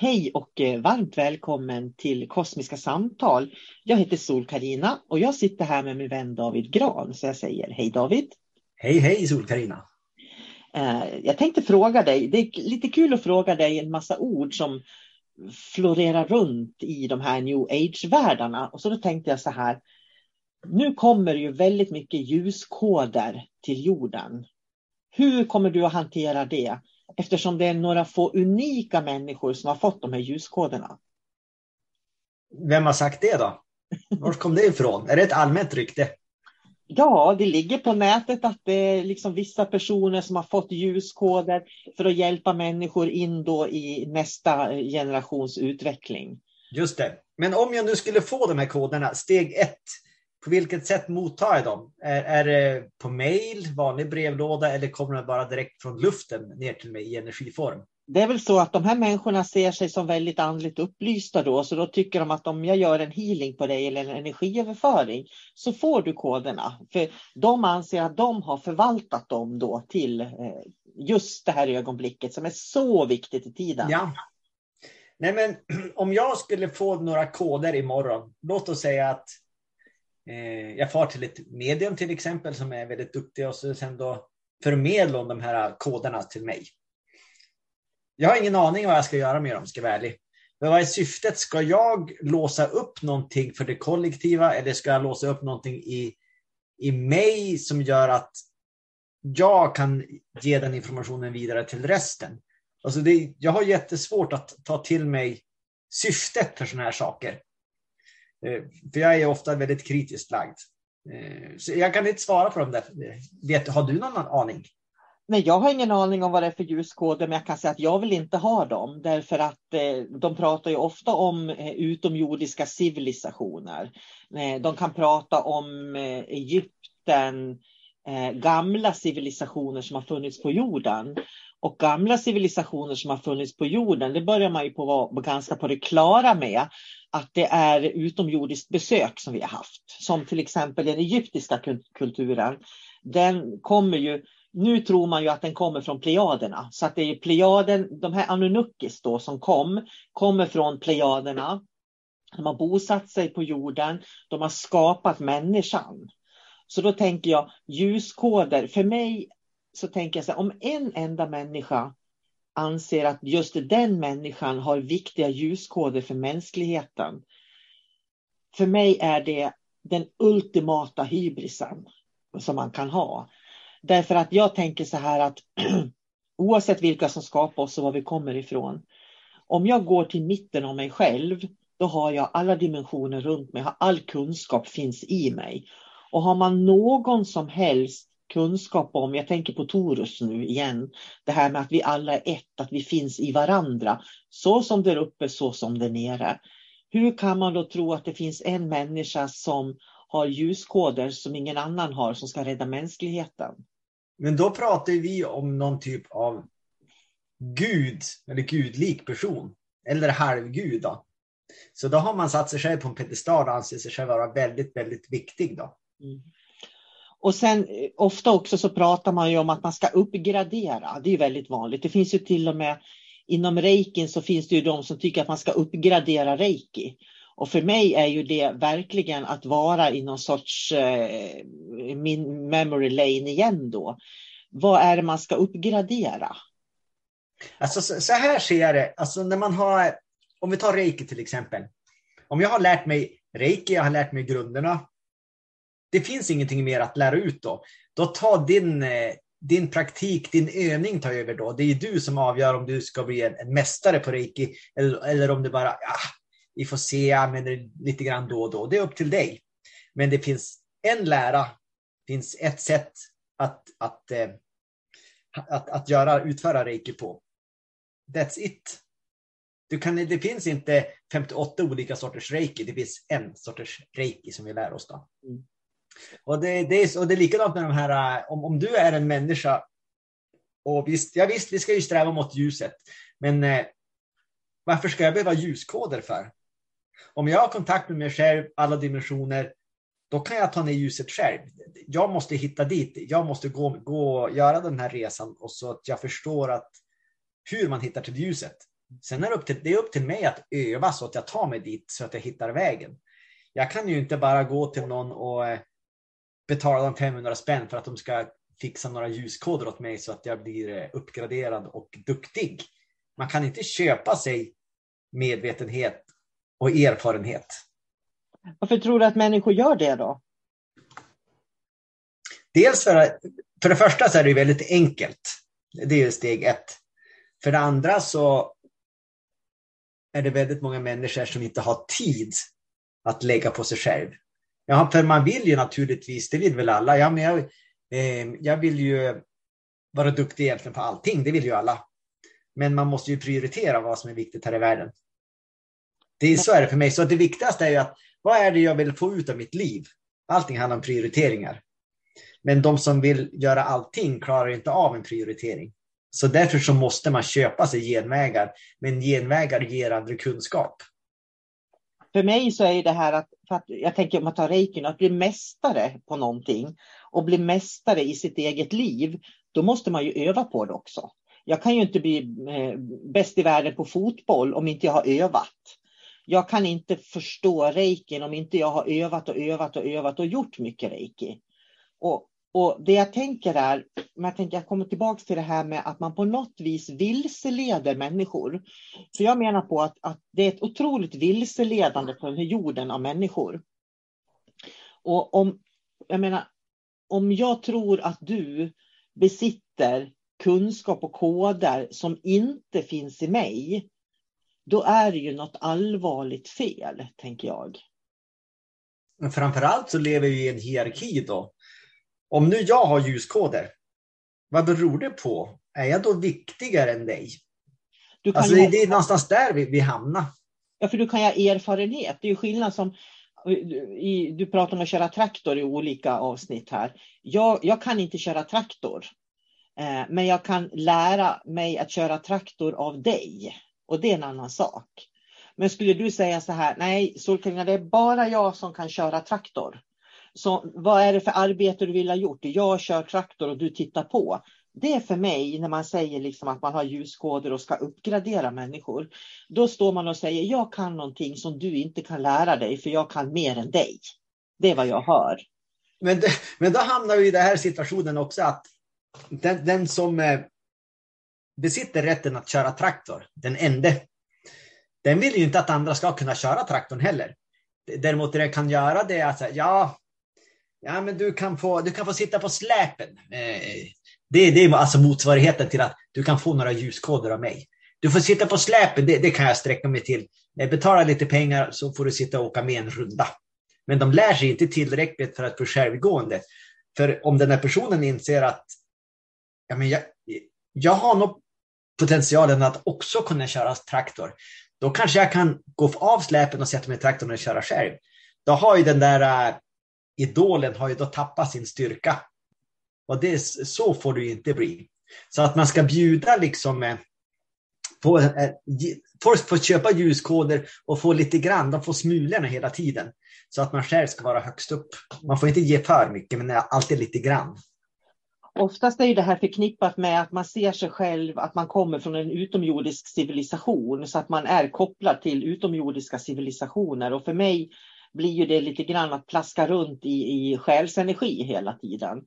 Hej och eh, varmt välkommen till Kosmiska samtal. Jag heter sol karina och jag sitter här med min vän David Gran. Så jag säger hej David. Hej hej sol karina eh, Jag tänkte fråga dig, det är lite kul att fråga dig en massa ord som florerar runt i de här new age-världarna. Och så då tänkte jag så här, nu kommer ju väldigt mycket ljuskoder till jorden. Hur kommer du att hantera det? Eftersom det är några få unika människor som har fått de här ljuskoderna. Vem har sagt det då? Var kom det ifrån? Är det ett allmänt rykte? Ja, det ligger på nätet att det är liksom vissa personer som har fått ljuskoder för att hjälpa människor in då i nästa generations utveckling. Just det. Men om jag nu skulle få de här koderna, steg ett, på vilket sätt mottar jag dem? Är, är det på mail, vanlig brevlåda eller kommer de bara direkt från luften ner till mig i energiform? Det är väl så att de här människorna ser sig som väldigt andligt upplysta då, så då tycker de att om jag gör en healing på dig eller en energiöverföring så får du koderna. För de anser att de har förvaltat dem då till eh, just det här ögonblicket som är så viktigt i tiden. Ja. Nej, men om jag skulle få några koder imorgon, låt oss säga att Eh, jag far till ett medium till exempel som är väldigt duktiga och så sen då förmedlar de här koderna till mig. Jag har ingen aning vad jag ska göra med dem, ska jag vara ärlig. Men vad är syftet? Ska jag låsa upp någonting för det kollektiva eller ska jag låsa upp någonting i, i mig som gör att jag kan ge den informationen vidare till resten? Alltså det, jag har jättesvårt att ta till mig syftet för sådana här saker. Eh, för jag är ofta väldigt kritiskt lagd. Eh, så jag kan inte svara på dem där. Vet, har du någon aning? Nej, jag har ingen aning om vad det är för ljuskoder, men jag kan säga att jag vill inte ha dem. Därför att eh, de pratar ju ofta om eh, utomjordiska civilisationer. Eh, de kan prata om eh, Egypten, eh, gamla civilisationer som har funnits på jorden. Och gamla civilisationer som har funnits på jorden, det börjar man ju på vara ganska på det klara med att det är utomjordiskt besök som vi har haft. Som till exempel den egyptiska kulturen. Den kommer ju nu tror man ju att den kommer från plejaderna. Så att det är plejaden, de här Anunnukis då som kom, kommer från plejaderna. De har bosatt sig på jorden, de har skapat människan. Så då tänker jag ljuskoder, för mig så tänker jag så här, om en enda människa anser att just den människan har viktiga ljuskoder för mänskligheten. För mig är det den ultimata hybrisen som man kan ha. Därför att jag tänker så här att oavsett vilka som skapar oss och var vi kommer ifrån. Om jag går till mitten av mig själv, då har jag alla dimensioner runt mig, all kunskap finns i mig. Och har man någon som helst kunskap om, jag tänker på Torus nu igen, det här med att vi alla är ett, att vi finns i varandra, så som där uppe, så som där nere. Hur kan man då tro att det finns en människa som har ljuskoder som ingen annan har som ska rädda mänskligheten? Men då pratar vi om någon typ av gud eller gudlik person. Eller halvgud. Då. Så då har man satt sig själv på en pedestal och anser sig själv vara väldigt, väldigt viktig. Då. Mm. Och sen eh, ofta också så pratar man ju om att man ska uppgradera. Det är väldigt vanligt. Det finns ju till och med inom reikin så finns det ju de som tycker att man ska uppgradera reiki. Och för mig är ju det verkligen att vara i någon sorts eh, min memory lane igen då. Vad är det man ska uppgradera? Alltså så här ser jag det. Alltså när man har, om vi tar reiki till exempel. Om jag har lärt mig reiki, jag har lärt mig grunderna. Det finns ingenting mer att lära ut då. Då tar din, eh, din praktik, din övning tar över då. Det är du som avgör om du ska bli en, en mästare på reiki eller, eller om du bara, ja, vi får se, jag använder lite grann då och då. Det är upp till dig. Men det finns en lära, det finns ett sätt att, att, att, att, att göra, utföra reiki på. That's it. Du kan, det finns inte 58 olika sorters reiki, det finns en sorters reiki som vi lär oss. Då. Mm. Och, det, det, är, och det är likadant med de här, äh, om, om du är en människa, och visst, ja, visst, vi ska ju sträva mot ljuset, men eh, varför ska jag behöva ljuskoder för? Om jag har kontakt med mig själv, alla dimensioner, då kan jag ta ner ljuset själv. Jag måste hitta dit. Jag måste gå, gå göra den här resan och så att jag förstår att hur man hittar till ljuset. Sen är det upp till, det är upp till mig att öva så att jag tar mig dit så att jag hittar vägen. Jag kan ju inte bara gå till någon och äh, betala dem 500 spänn för att de ska fixa några ljuskoder åt mig så att jag blir eh, uppgraderad och duktig. Man kan inte köpa sig medvetenhet och erfarenhet. Varför tror du att människor gör det då? Dels för, för det första så är det väldigt enkelt. Det är steg ett. För det andra så är det väldigt många människor som inte har tid att lägga på sig själv. Ja, för man vill ju naturligtvis, det vill väl alla. Ja, men jag, eh, jag vill ju vara duktig egentligen på allting, det vill ju alla. Men man måste ju prioritera vad som är viktigt här i världen. Det är, så är det för mig. Så det viktigaste är ju att vad är det jag vill få ut av mitt liv? Allting handlar om prioriteringar. Men de som vill göra allting klarar inte av en prioritering. Så därför så måste man köpa sig genvägar. Men genvägar ger aldrig kunskap. För mig så är det här att, att jag tänker om man tar reikin, att bli mästare på någonting och bli mästare i sitt eget liv, då måste man ju öva på det också. Jag kan ju inte bli eh, bäst i världen på fotboll om inte jag har övat jag kan inte förstå reikin om inte jag har övat och övat och övat och gjort mycket reiki. Och, och det jag tänker är, jag, tänker, jag kommer tillbaka till det här med att man på något vis vilseleder människor. För jag menar på att, att det är ett otroligt vilseledande på den här jorden av människor. Och om, jag menar, om jag tror att du besitter kunskap och koder som inte finns i mig, då är det ju något allvarligt fel, tänker jag. Men framförallt så lever vi i en hierarki då. Om nu jag har ljuskoder vad beror det på? Är jag då viktigare än dig? Alltså, ju- det är någonstans där vi, vi hamnar. Ja, för du kan ju ha erfarenhet. Det är ju skillnad som i, du pratar om att köra traktor i olika avsnitt här. Jag, jag kan inte köra traktor, eh, men jag kan lära mig att köra traktor av dig och det är en annan sak. Men skulle du säga så här, nej Solkarina, det är bara jag som kan köra traktor. Så vad är det för arbete du vill ha gjort? Jag kör traktor och du tittar på. Det är för mig när man säger liksom att man har ljuskoder och ska uppgradera människor. Då står man och säger jag kan någonting som du inte kan lära dig för jag kan mer än dig. Det är vad jag hör. Men, det, men då hamnar vi i den här situationen också att den, den som eh, besitter rätten att köra traktor, den ende, den vill ju inte att andra ska kunna köra traktorn heller. Däremot det den kan göra det är att säga, ja, ja men du kan, få, du kan få sitta på släpen. Eh, det, det är alltså motsvarigheten till att du kan få några ljuskoder av mig. Du får sitta på släpen, det, det kan jag sträcka mig till. Eh, betala lite pengar så får du sitta och åka med en runda. Men de lär sig inte tillräckligt för att bli självgående. För om den här personen inser att ja, men jag, jag har nog potentialen att också kunna köra traktor, då kanske jag kan gå av släpen och sätta mig i traktorn och köra själv. Då har ju den där eh, idolen har ju då tappat sin styrka. Och det, så får det ju inte bli. Så att man ska bjuda liksom eh, på, eh, folk får köpa ljuskoder och få lite grann, de får smulorna hela tiden. Så att man själv ska vara högst upp. Man får inte ge för mycket, men alltid lite grann. Oftast är ju det här förknippat med att man ser sig själv, att man kommer från en utomjordisk civilisation så att man är kopplad till utomjordiska civilisationer och för mig blir ju det lite grann att plaska runt i, i själsenergi hela tiden.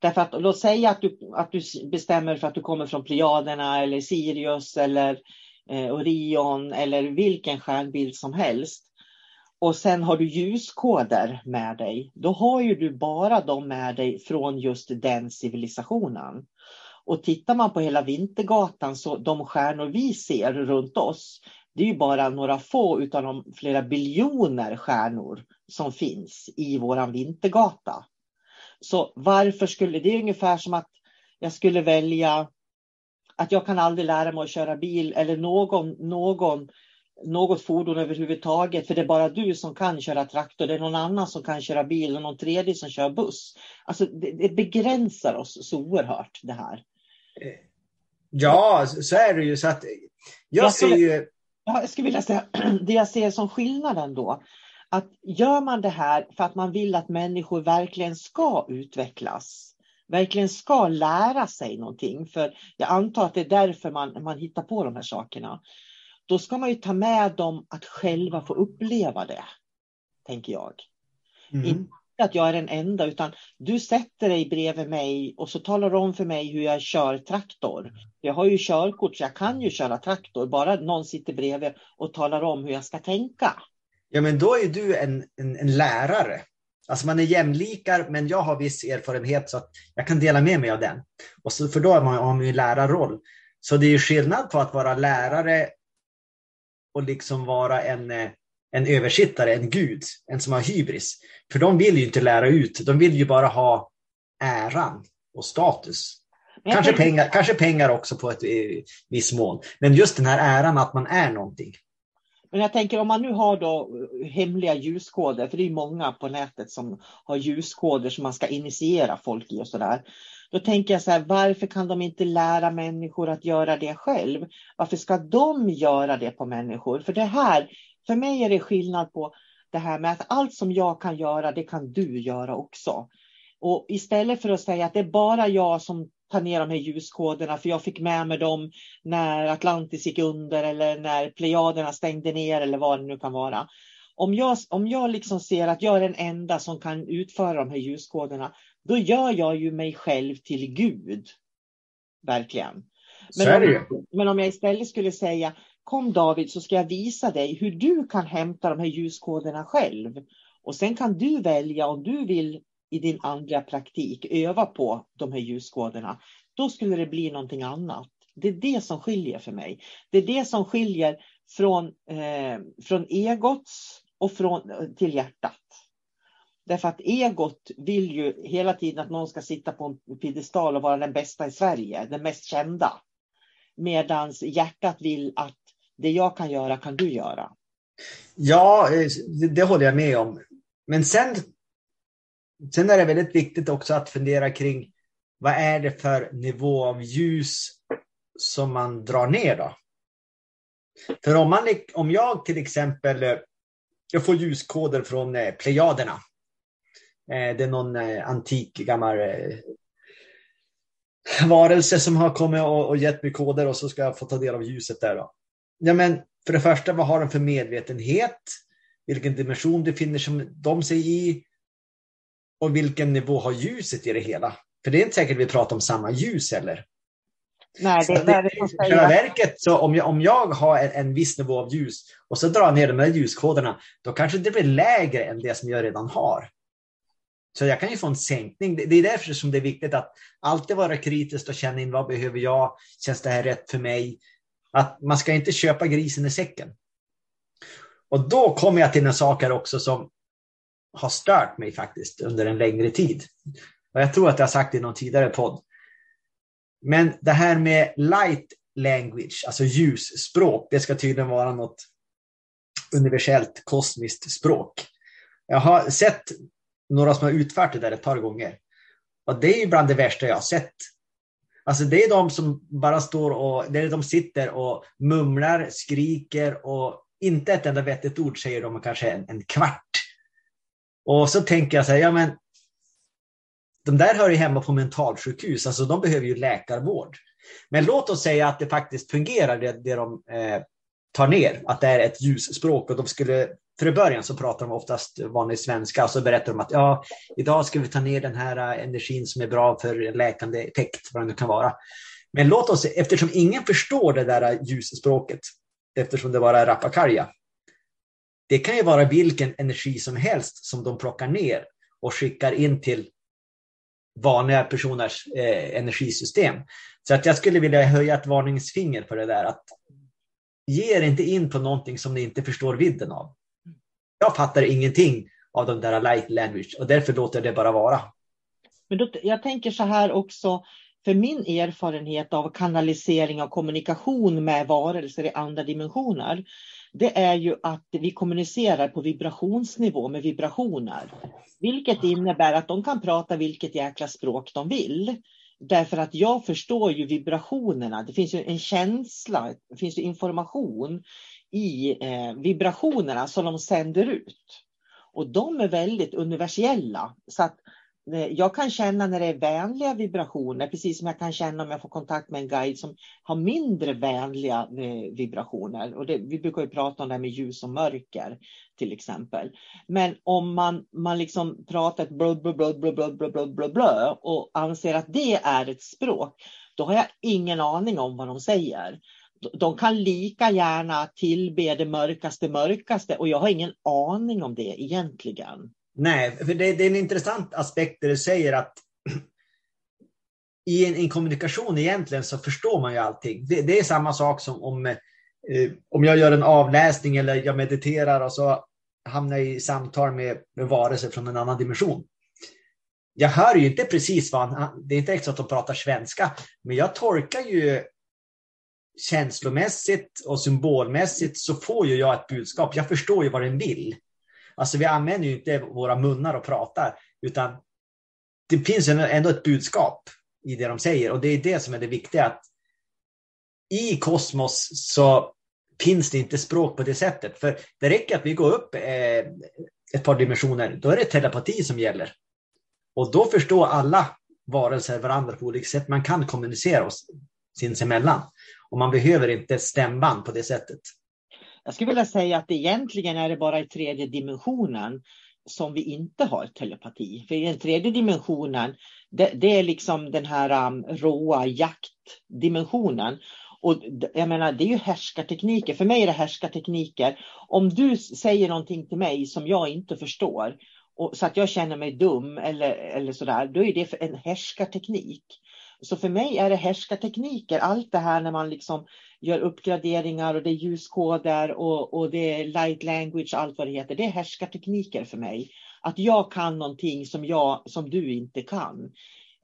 Därför att låt säga att du, att du bestämmer för att du kommer från Plejaderna eller Sirius eller eh, Orion eller vilken stjärnbild som helst. Och sen har du ljuskoder med dig. Då har ju du bara dem med dig från just den civilisationen. Och tittar man på hela Vintergatan så de stjärnor vi ser runt oss, det är ju bara några få utav de flera biljoner stjärnor som finns i våran Vintergata. Så varför skulle, det är ungefär som att jag skulle välja att jag kan aldrig lära mig att köra bil eller någon, någon något fordon överhuvudtaget, för det är bara du som kan köra traktor, det är någon annan som kan köra bil och någon tredje som kör buss. Alltså det, det begränsar oss så oerhört det här. Ja, så är det ju. Så att jag Jag ser ju... Ja, jag skulle vilja säga, det jag ser som skillnaden då, att gör man det här för att man vill att människor verkligen ska utvecklas, verkligen ska lära sig någonting, för jag antar att det är därför man, man hittar på de här sakerna, då ska man ju ta med dem att själva få uppleva det, tänker jag. Mm. Inte att jag är den enda, utan du sätter dig bredvid mig och så talar du om för mig hur jag kör traktor. Jag har ju körkort så jag kan ju köra traktor, bara någon sitter bredvid och talar om hur jag ska tänka. Ja, men då är du en, en, en lärare. Alltså man är jämlikar, men jag har viss erfarenhet så att jag kan dela med mig av den. Och så, för då har man, har man ju lärarroll. Så det är ju skillnad på att vara lärare och liksom vara en, eh, en översittare, en gud, en som har hybris. För de vill ju inte lära ut, de vill ju bara ha äran och status. Kanske pengar, kanske pengar också på ett eh, viss mån. Men just den här äran att man är någonting. Men jag tänker om man nu har då eh, hemliga ljuskoder, för det är många på nätet som har ljuskoder som man ska initiera folk i och sådär. Då tänker jag så här, varför kan de inte lära människor att göra det själv? Varför ska de göra det på människor? För det här, för mig är det skillnad på det här med att allt som jag kan göra, det kan du göra också. Och istället för att säga att det är bara jag som tar ner de här ljuskoderna, för jag fick med mig dem när Atlantis gick under eller när Plejaderna stängde ner eller vad det nu kan vara. Om jag, om jag liksom ser att jag är den enda som kan utföra de här ljuskoderna, då gör jag ju mig själv till Gud. Verkligen. Ju. om, men om jag istället skulle säga, kom David så ska jag visa dig hur du kan hämta de här ljuskoderna själv. Och sen kan du välja om du vill i din andliga praktik öva på de här ljuskoderna. Då skulle det bli någonting annat. Det är det som skiljer för mig. Det är det som skiljer från, eh, från egots och från, eh, till hjärtat. Därför att egot vill ju hela tiden att någon ska sitta på en piedestal och vara den bästa i Sverige, den mest kända. Medan hjärtat vill att det jag kan göra kan du göra. Ja, eh, det, det håller jag med om. Men sen, sen är det väldigt viktigt också att fundera kring vad är det för nivå av ljus som man drar ner då? För om, man, om jag till exempel eh, jag får ljuskoder från eh, Plejaderna. Det är någon antik gammal varelse som har kommit och, gett mig koder och så ska jag få ta del av ljuset där. Då. Ja, men för det första, vad har de för medvetenhet? Vilken dimension befinner de sig i? Och vilken nivå har ljuset i det hela? För det är inte säkert vi pratar om samma ljus heller. Nej, det, det, det, I själva verket, så om jag, om jag har en, en viss nivå av ljus och så drar jag ner de här ljuskoderna, då kanske det blir lägre än det som jag redan har. Så jag kan ju få en sänkning. Det, det är därför som det är viktigt att alltid vara kritisk och känna in vad behöver jag? Känns det här rätt för mig? Att man ska inte köpa grisen i säcken. Och då kommer jag till en sak här också som har stört mig faktiskt under en längre tid. Och jag tror att jag har sagt det i någon tidigare podd. Men det här med light language, alltså ljusspråk, det ska tydligen vara något universellt kosmiskt språk. Jag har sett några som har utfört det där ett par gånger. Och det är bland det värsta jag har sett. Alltså det är de som bara står och, det är de sitter och mumlar, skriker och inte ett enda vettigt ord säger de kanske en, en kvart. Och så tänker jag så här, ja men de där hör ju hemma på mentalsjukhus, alltså de behöver ju läkarvård. Men låt oss säga att det faktiskt fungerar det, det de eh, tar ner, att det är ett ljusspråk och de skulle för i början så pratar de oftast vanlig svenska och så berättar de att ja, idag ska vi ta ner den här eh, energin som är bra för läkande effekt, vad det nu kan vara. Men låt oss, eftersom ingen förstår det där eh, ljusspråket, eftersom det bara är rappakarja, det kan ju vara vilken energi som helst som de plockar ner och skickar in till vanliga personers eh, energisystem. Så att jag skulle vilja höja ett varningsfinger för det där. att Ge er inte in på någonting som ni inte förstår vidden av. Jag fattar ingenting av de där light language och därför låter det bara vara. Men då, jag tänker så här också, för min erfarenhet av kanalisering och kommunikation med varelser i andra dimensioner, det är ju att vi kommunicerar på vibrationsnivå med vibrationer. Vilket innebär att de kan prata vilket jäkla språk de vill. Därför att jag förstår ju vibrationerna. Det finns ju en känsla, det finns ju information i eh, vibrationerna som de sänder ut. Och de är väldigt universella. Så att eh, jag kan känna när det är vänliga vibrationer, precis som jag kan känna om jag får kontakt med en guide som har mindre vänliga eh, vibrationer. Och det, vi brukar ju prata om det här med ljus och mörker till exempel. Men om man, man liksom pratar ett blö, blö, blö, blö, blö, blö, blö, blö och anser att det är ett språk, då har jag ingen aning om vad de säger. De kan lika gärna tillbe det mörkaste mörkaste och jag har ingen aning om det egentligen. Nej, för det, det, är en intressant aspekt där du säger att i en, en, kommunikation egentligen så förstår man ju allting. Det, det är samma sak som om, eh, om jag gör en avläsning eller jag mediterar och så hamnar jag i samtal med, med varelser från en annan dimension. Jag hör ju inte precis vad han, det är inte exakt att de pratar svenska, men jag tolkar ju känslomässigt och symbolmässigt så får ju jag ett budskap. Jag förstår ju vad den vill. Alltså vi använder ju inte våra munnar och pratar, utan det finns ändå ett budskap i det de säger och det är det som är det viktiga. Att I kosmos så finns det inte språk på det sättet. För det räcker att vi går upp eh, ett par dimensioner, då är det telepati som gäller. Och då förstår alla varelser varandra på olika sätt. Man kan kommunicera oss sinsemellan. Och man behöver inte stämband på det sättet. Jag skulle vilja säga att egentligen är det bara i tredje dimensionen som vi inte har telepati. För i den tredje dimensionen, det, det är liksom den här um, råa jaktdimensionen. Och jag menar, det är ju härskartekniker. För mig är det härskartekniker. Om du säger någonting till mig som jag inte förstår, och, så att jag känner mig dum eller, eller sådär, då är det en härskarteknik så för mig är det härskartekniker, allt det här när man liksom gör uppgraderingar och det är ljuskoder och, och det är light language, allt vad det heter. Det är härskartekniker för mig. Att jag kan någonting som, jag, som du inte kan.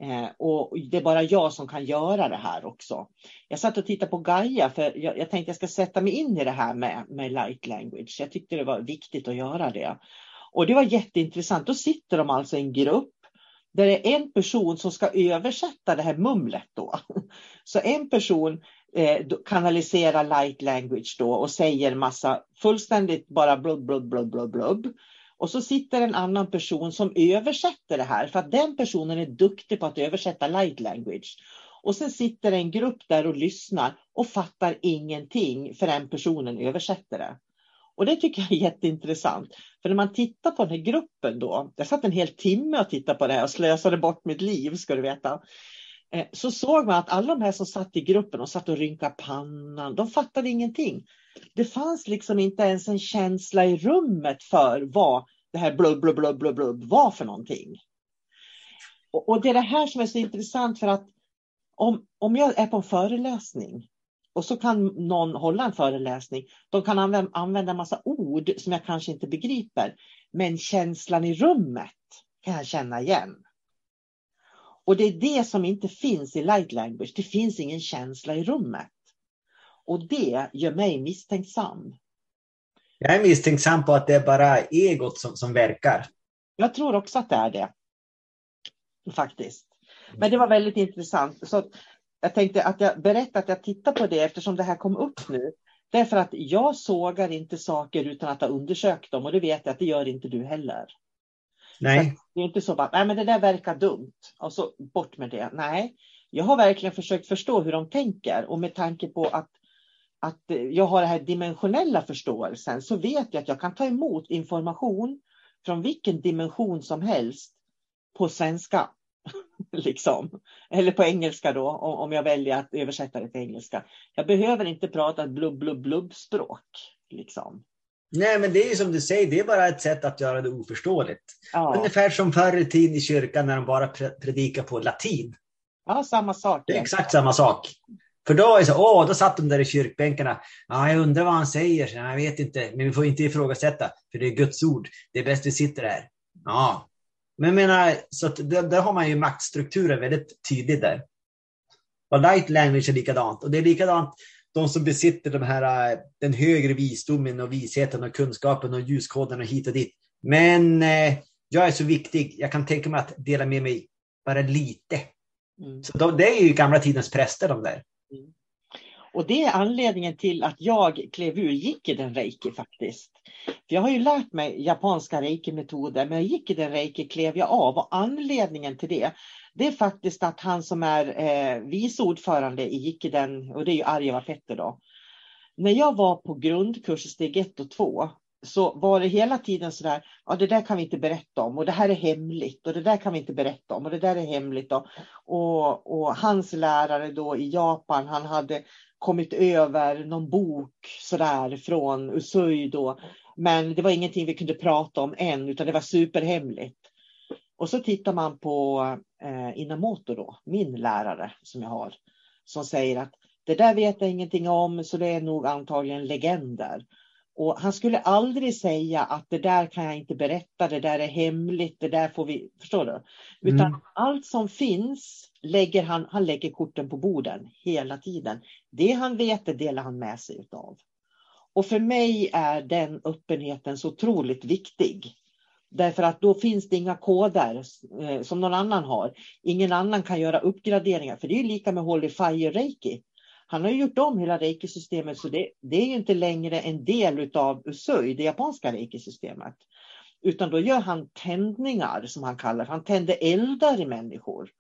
Eh, och det är bara jag som kan göra det här också. Jag satt och tittade på Gaia för jag, jag tänkte jag ska sätta mig in i det här med, med light language. Jag tyckte det var viktigt att göra det. Och det var jätteintressant. Då sitter de alltså i en grupp där det är en person som ska översätta det här mumlet då. Så en person eh, kanaliserar light language då och säger massa fullständigt bara blubb, blubb, blubb, blubb, blubb. Och så sitter en annan person som översätter det här för att den personen är duktig på att översätta light language. Och sen sitter en grupp där och lyssnar och fattar ingenting förrän personen översätter det. Och det tycker jag är jätteintressant. För när man tittar på den här gruppen då, jag satt en hel timme och tittade på det här och slösade bort mitt liv ska du veta. Eh, så såg man att alla de här som satt i gruppen och satt och rynkade pannan, de fattade ingenting. Det fanns liksom inte ens en känsla i rummet för vad det här blubb, blubb, blubb, blubb, blubb var för någonting. Och, och det är det här som är så intressant för att om, om jag är på en föreläsning och så kan någon hålla en föreläsning. De kan använda, en massa ord som jag kanske inte begriper. Men känslan i rummet kan jag känna igen. Och det är det som inte finns i light language. Det finns ingen känsla i rummet. Och det gör mig misstänksam. Jag är misstänksam på att det är bara egot som, som verkar. Jag tror också att det är det. Faktiskt. Men det var väldigt intressant. Så jag tänkte att jag berättar att jag tittar på det eftersom det här kom upp nu. Därför att jag sågar inte saker utan att ha undersökt dem och det vet jag att det gör inte du heller. Nej. Det är inte så att nej men det där verkar dumt och så bort med det. Nej, jag har verkligen försökt förstå hur de tänker och med tanke på att, att jag har den här dimensionella förståelsen så vet jag att jag kan ta emot information från vilken dimension som helst på svenska. liksom. Eller på engelska då, om jag väljer att översätta det till engelska. Jag behöver inte prata ett blubb, blubb, blubb språk. Liksom. Nej, men det är som du säger, det är bara ett sätt att göra det oförståeligt. Ja. Ungefär som förr i tiden i kyrkan när de bara predikar på latin. Ja, samma sak. Det är exakt samma sak. För då, är så, åh, då satt de där i kyrkbänkarna. Ja, jag undrar vad han säger. Jag vet inte, men vi får inte ifrågasätta, för det är Guds ord. Det är bäst vi sitter här. Ja, men jag menar, så att där, där har man ju maktstrukturen väldigt tydlig där. Och light language är likadant. Och det är likadant de som besitter de här, den högre visdomen och visheten och kunskapen och ljuskoden och hit och dit. Men eh, jag är så viktig, jag kan tänka mig att dela med mig bara lite. Mm. Så de, det är ju gamla tidens präster de där. Mm. Och det är anledningen till att jag klev ur gick i den reiki faktiskt. För jag har ju lärt mig japanska reiki-metoder, men jag gick i den reiki klev jag av och anledningen till det, det är faktiskt att han som är eh, vice ordförande i Jikiden, och det är ju Arjava Petter då. När jag var på grundkurs steg 1 och 2 så var det hela tiden så där, ja det där kan vi inte berätta om och det här är hemligt och det där kan vi inte berätta om och det där är hemligt. Då. Och, och hans lärare då i Japan, han hade kommit över någon bok sådär från Usui då. Men det var ingenting vi kunde prata om än, utan det var superhemligt. Och så tittar man på eh, Inamoto då, min lärare som jag har, som säger att det där vet jag ingenting om, så det är nog antagligen legender. Och han skulle aldrig säga att det där kan jag inte berätta, det där är hemligt, det där får vi, förstår du? Utan mm. allt som finns lägger han, han lägger korten på borden hela tiden. Det han vet, det delar han med sig av. Och för mig är den öppenheten så otroligt viktig. Därför att då finns det inga koder eh, som någon annan har. Ingen annan kan göra uppgraderingar, för det är lika med Holy Fire Reiki. Han har gjort om hela reiki-systemet så det, det, är inte längre en del av Usui, det japanska reiki-systemet. Utan då gör han tändningar som han kallar Han tänder eldar i människor.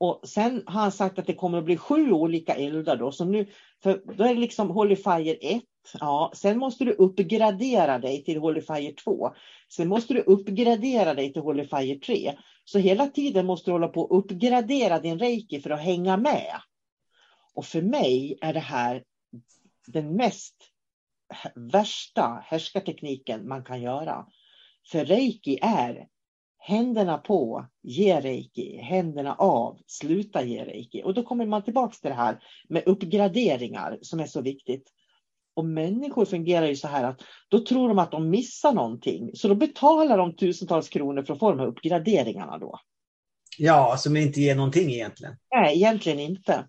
Och sen har han sagt att det kommer att bli sju olika eldar då. Så nu, för då är det liksom Holy Fire 1. Ja, sen måste du uppgradera dig till Holy Fire 2. Sen måste du uppgradera dig till Holy Fire 3. Så hela tiden måste du hålla på att uppgradera din reiki för att hänga med. Och för mig är det här den mest värsta härskartekniken man kan göra. För reiki är händerna på, ge reiki, händerna av, sluta ge reiki. Och då kommer man tillbaka till det här med uppgraderingar som är så viktigt. Och människor fungerar ju så här att då tror de att de missar någonting. Så då betalar de tusentals kronor för att få de här uppgraderingarna då. Ja, som inte ger någonting egentligen. Nej, egentligen inte.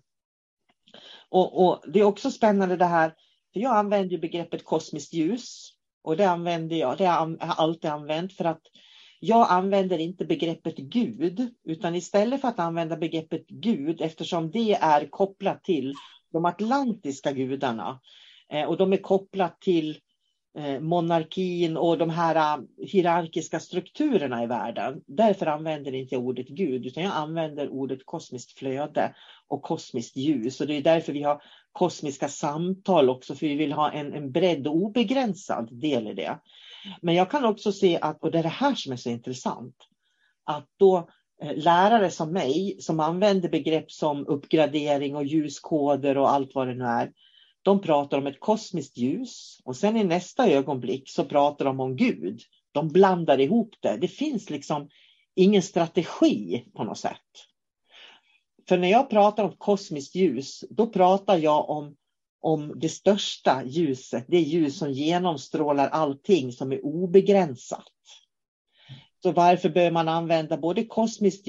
Och, och det är också spännande det här, för jag använder begreppet kosmiskt ljus. Och det använder jag, det har jag alltid använt för att jag använder inte begreppet Gud, utan istället för att använda begreppet Gud, eftersom det är kopplat till de atlantiska gudarna eh, och de är kopplat till eh, monarkin och de här eh, hierarkiska strukturerna i världen. Därför använder inte jag ordet Gud, utan jag använder ordet kosmiskt flöde och kosmiskt ljus. Och det är därför vi har kosmiska samtal också, för vi vill ha en, en bredd och obegränsad del i det. Men jag kan också se att, och det är det här som är så intressant, att då eh, lärare som mig som använder begrepp som uppgradering och ljuskoder och allt vad det nu är, de pratar om ett kosmiskt ljus och sen i nästa ögonblick så pratar de om Gud. De blandar ihop det. Det finns liksom ingen strategi på något sätt. För när jag pratar om kosmiskt ljus, då pratar jag om om det största ljuset, det ljus som genomstrålar allting som är obegränsat. Så varför bör man använda både kosmiskt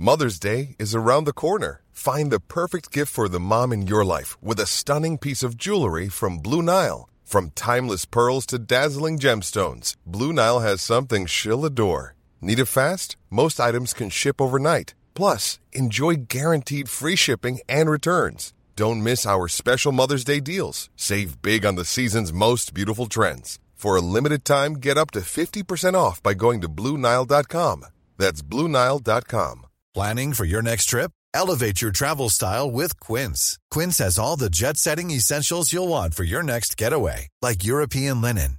Mother's Day is around the corner. Find the perfect gift for the mom in your life with a stunning piece of jewelry from Blue Nile. From timeless pearls to dazzling gemstones, Blue Nile has something she'll adore. Need it fast? Most items can ship overnight. Plus, enjoy guaranteed free shipping and returns. Don't miss our special Mother's Day deals. Save big on the season's most beautiful trends. For a limited time, get up to 50% off by going to Bluenile.com. That's Bluenile.com. Planning for your next trip? Elevate your travel style with Quince. Quince has all the jet setting essentials you'll want for your next getaway, like European linen,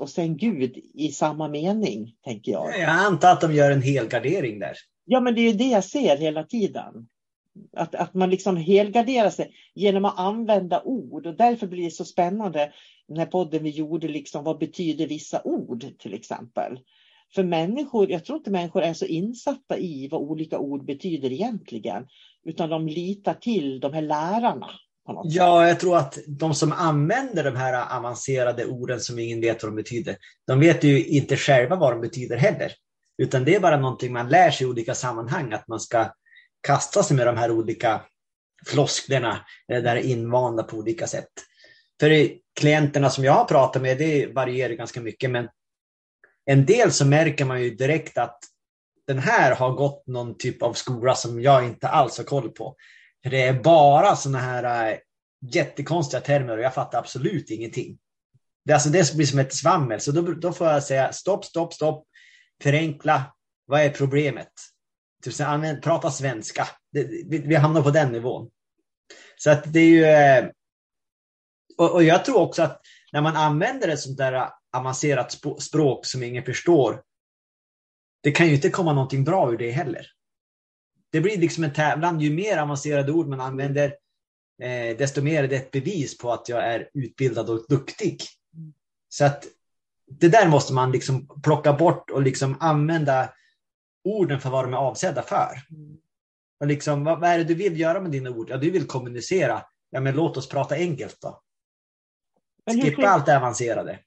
Och sen Gud i samma mening, tänker jag. Jag antar att de gör en helgardering där. Ja, men det är ju det jag ser hela tiden. Att, att man liksom helgarderar sig genom att använda ord och därför blir det så spännande den här podden vi gjorde, liksom, vad betyder vissa ord till exempel? För människor, jag tror inte människor är så insatta i vad olika ord betyder egentligen, utan de litar till de här lärarna Ja, jag tror att de som använder de här avancerade orden som ingen vet vad de betyder, de vet ju inte själva vad de betyder heller. Utan det är bara någonting man lär sig i olika sammanhang, att man ska kasta sig med de här olika flosklerna, det där invanda på olika sätt. För klienterna som jag har pratat med, det varierar ganska mycket, men en del så märker man ju direkt att den här har gått någon typ av skola som jag inte alls har koll på. För det är bara sådana här äh, jättekonstiga termer och jag fattar absolut ingenting. Det, alltså, det blir som ett svammel, så då, då får jag säga stopp, stopp, stopp, förenkla, vad är problemet? Typ, använd, prata svenska. Det, vi, vi, hamnar på den nivån. Så att det är ju... Eh, och, och, jag tror också att när man använder ett sånt där avancerat språk som ingen förstår, det kan ju inte komma någonting bra ur det heller. Det blir liksom en tävlan. Ju mer avancerade ord man använder, eh, desto mer är det ett bevis på att jag är utbildad och duktig. Så att det där måste man liksom plocka bort och liksom använda orden för vad de är avsedda för. Och liksom, vad, vad är det du vill göra med dina ord? Ja, du vill kommunicera. Ja, men låt oss prata enkelt då. Skippa allt det avancerade.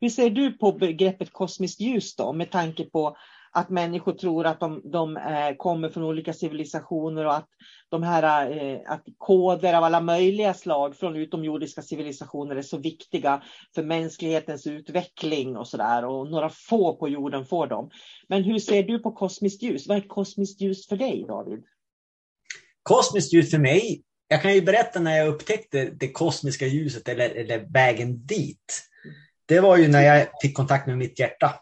Hur ser du på begreppet kosmiskt ljus då, med tanke på att människor tror att de, de eh, kommer från olika civilisationer och att de här eh, att koder av alla möjliga slag från utomjordiska civilisationer är så viktiga för mänsklighetens utveckling och sådär och några få på jorden får dem. Men hur ser du på kosmiskt ljus? Vad är kosmiskt ljus för dig David? Kosmiskt ljus för mig, jag kan ju berätta när jag upptäckte det kosmiska ljuset eller, eller vägen dit. Det var ju när jag fick kontakt med mitt hjärta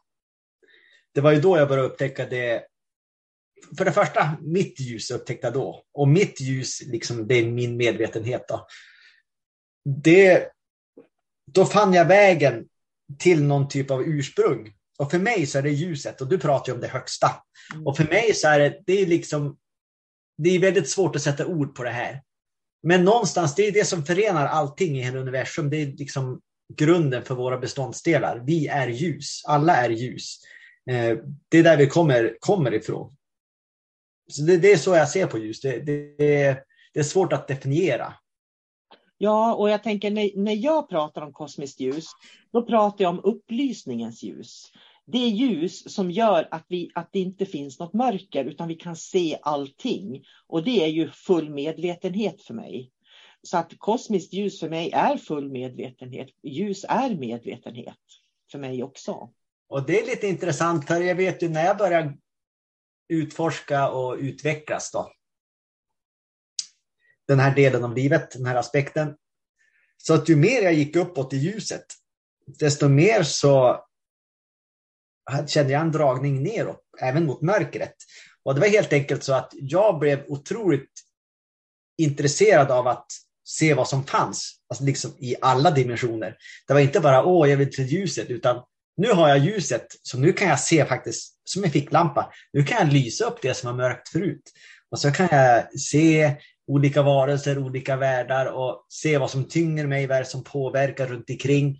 det var ju då jag började upptäcka det. För det första, mitt ljus upptäckte jag då. Och mitt ljus, liksom, det är min medvetenhet. Då. Det, då fann jag vägen till någon typ av ursprung. Och för mig så är det ljuset, och du pratar ju om det högsta. Mm. Och för mig så är det, det är liksom, det är väldigt svårt att sätta ord på det här. Men någonstans, det är det som förenar allting i hela universum. Det är liksom grunden för våra beståndsdelar. Vi är ljus, alla är ljus. Eh, det är där vi kommer, kommer ifrån. Så det, det är så jag ser på ljus. Det, det, det, är svårt att definiera. Ja, och jag tänker när, när jag pratar om kosmiskt ljus, då pratar jag om upplysningens ljus. Det är ljus som gör att, vi, att det inte finns något mörker, utan vi kan se allting. Och det är ju full medvetenhet för mig. Så att kosmiskt ljus för mig är full medvetenhet. Ljus är medvetenhet för mig också. Och det är lite intressant, för jag vet ju när jag började utforska och utvecklas då, den här delen av livet, den här aspekten, så att ju mer jag gick uppåt i ljuset, desto mer så kände jag en dragning neråt, även mot mörkret. Och det var helt enkelt så att jag blev otroligt intresserad av att se vad som fanns, alltså liksom i alla dimensioner. Det var inte bara åh, jag vill till ljuset, utan nu har jag ljuset, så nu kan jag se faktiskt som en ficklampa. Nu kan jag lysa upp det som var mörkt förut. Och så kan jag se olika varelser, olika världar och se vad som tynger mig, vad som påverkar runt omkring.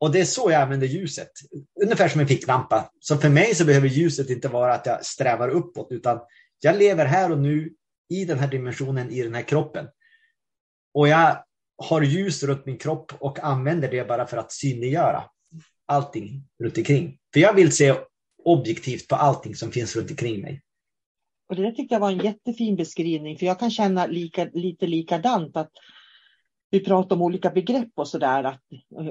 Och det är så jag använder ljuset. Ungefär som en ficklampa. Så för mig så behöver ljuset inte vara att jag strävar uppåt, utan jag lever här och nu i den här dimensionen, i den här kroppen. Och jag har ljus runt min kropp och använder det bara för att synliggöra allting runt omkring. För jag vill se objektivt på allting som finns runt omkring mig. Och det tyckte jag var en jättefin beskrivning, för jag kan känna lika, lite likadant att vi pratar om olika begrepp och sådär.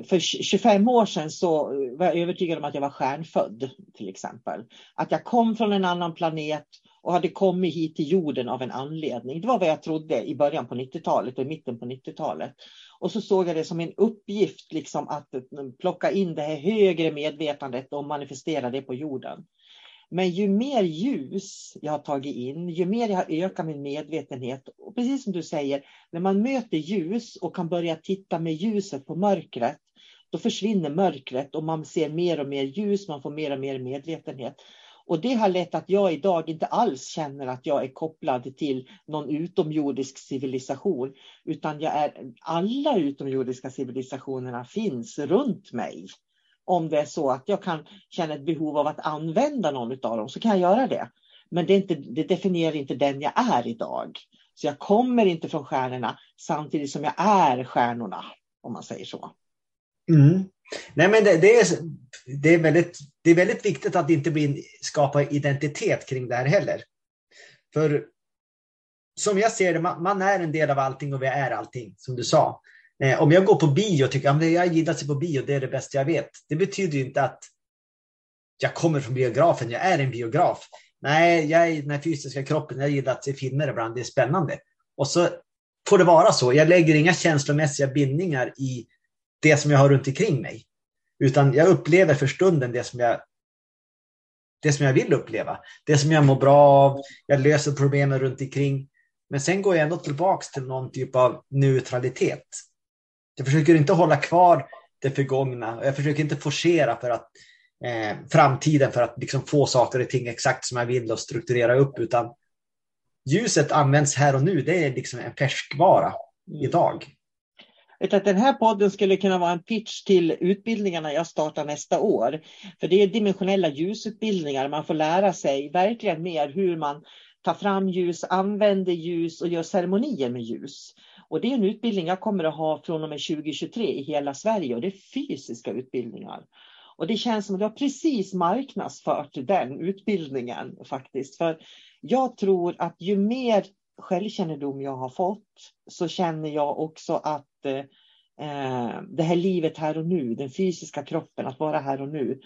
För 25 år sedan så var jag övertygad om att jag var stjärnfödd till exempel. Att jag kom från en annan planet och hade kommit hit till jorden av en anledning. Det var vad jag trodde i början på 90-talet och i mitten på 90-talet. Och så såg jag det som en uppgift liksom att plocka in det här högre medvetandet och manifestera det på jorden. Men ju mer ljus jag har tagit in, ju mer jag har ökat min medvetenhet. Och precis som du säger, när man möter ljus och kan börja titta med ljuset på mörkret, då försvinner mörkret och man ser mer och mer ljus, man får mer och mer medvetenhet. Och det har lett att jag idag inte alls känner att jag är kopplad till någon utomjordisk civilisation, utan jag är, alla utomjordiska civilisationerna finns runt mig. Om det är så att jag kan känna ett behov av att använda någon av dem så kan jag göra det. Men det, inte, det definierar inte den jag är idag. Så jag kommer inte från stjärnorna samtidigt som jag är stjärnorna, om man säger så. Mm. Nej, men det, det, är, det, är väldigt, det är väldigt viktigt att inte bli, skapa identitet kring det här heller. För som jag ser det, man, man, är en del av allting och vi är allting, som du sa. Eh, om jag går på bio och tycker att jag gillar sig på bio, det är det bästa jag vet. Det betyder inte att jag kommer från biografen, jag är en biograf. Nej, jag är den fysiska kroppen, jag gillar att se filmer ibland, det är spännande. Och så får det vara så. Jag lägger inga känslomässiga bindningar i det som jag har runt omkring mig. Utan jag upplever för stunden det som jag det som jag vill uppleva. Det som jag mår bra av. Jag löser problemen runt omkring. Men sen går jag ändå tillbaks till någon typ av neutralitet. Jag försöker inte hålla kvar det förgångna. Jag försöker inte forcera för att eh, framtiden för att liksom få saker och ting exakt som jag vill och strukturera upp. Utan ljuset används här och nu, det är liksom en färskvara mm. idag. Utan att den här podden skulle kunna vara en pitch till utbildningarna jag startar nästa år. För det är dimensionella ljusutbildningar. Man får lära sig verkligen mer hur man tar fram ljus, använder ljus och gör ceremonier med ljus. Och det är en utbildning jag kommer att ha från och med 2023 i hela Sverige och det är fysiska utbildningar. Och det känns som att jag precis marknadsfört den utbildningen faktiskt. För jag tror att ju mer självkännedom jag har fått så känner jag också att eh, eh, det här livet här och nu, den fysiska kroppen, att vara här och nu,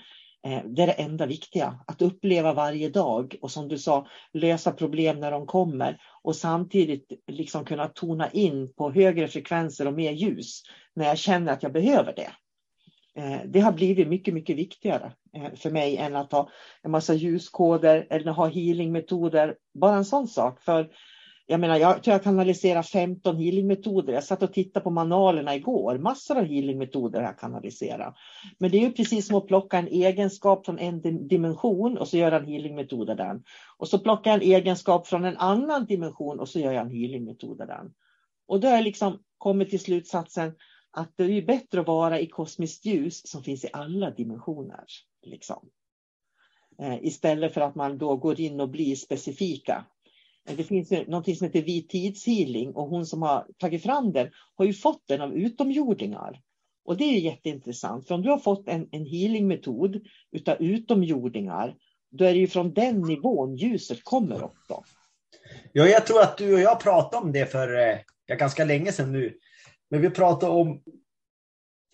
eh, det är det enda viktiga. Att uppleva varje dag och som du sa, lösa problem när de kommer och samtidigt liksom kunna tona in på högre frekvenser och mer ljus när jag känner att jag behöver det. Eh, det har blivit mycket, mycket viktigare eh, för mig än att ha en massa ljuskoder eller ha healingmetoder. Bara en sån sak. För jag menar, jag tror jag kanaliserar 15 healingmetoder. Jag satt och tittade på manualerna igår. Massor av healingmetoder jag kanaliserar. Men det är ju precis som att plocka en egenskap från en dimension och så gör jag en healingmetod av den. Och så plockar jag en egenskap från en annan dimension och så gör jag en healingmetod av den. Och då har jag liksom kommit till slutsatsen att det är bättre att vara i kosmiskt ljus som finns i alla dimensioner. Liksom. Eh, istället för att man då går in och blir specifika. Det finns något som heter vit tidshealing och hon som har tagit fram den har ju fått den av utomjordingar. Och det är jätteintressant, för om du har fått en, en healingmetod utav utomjordingar, då är det ju från den nivån ljuset kommer också. Ja, jag tror att du och jag pratade om det för eh, ja, ganska länge sedan nu. Men vi pratade om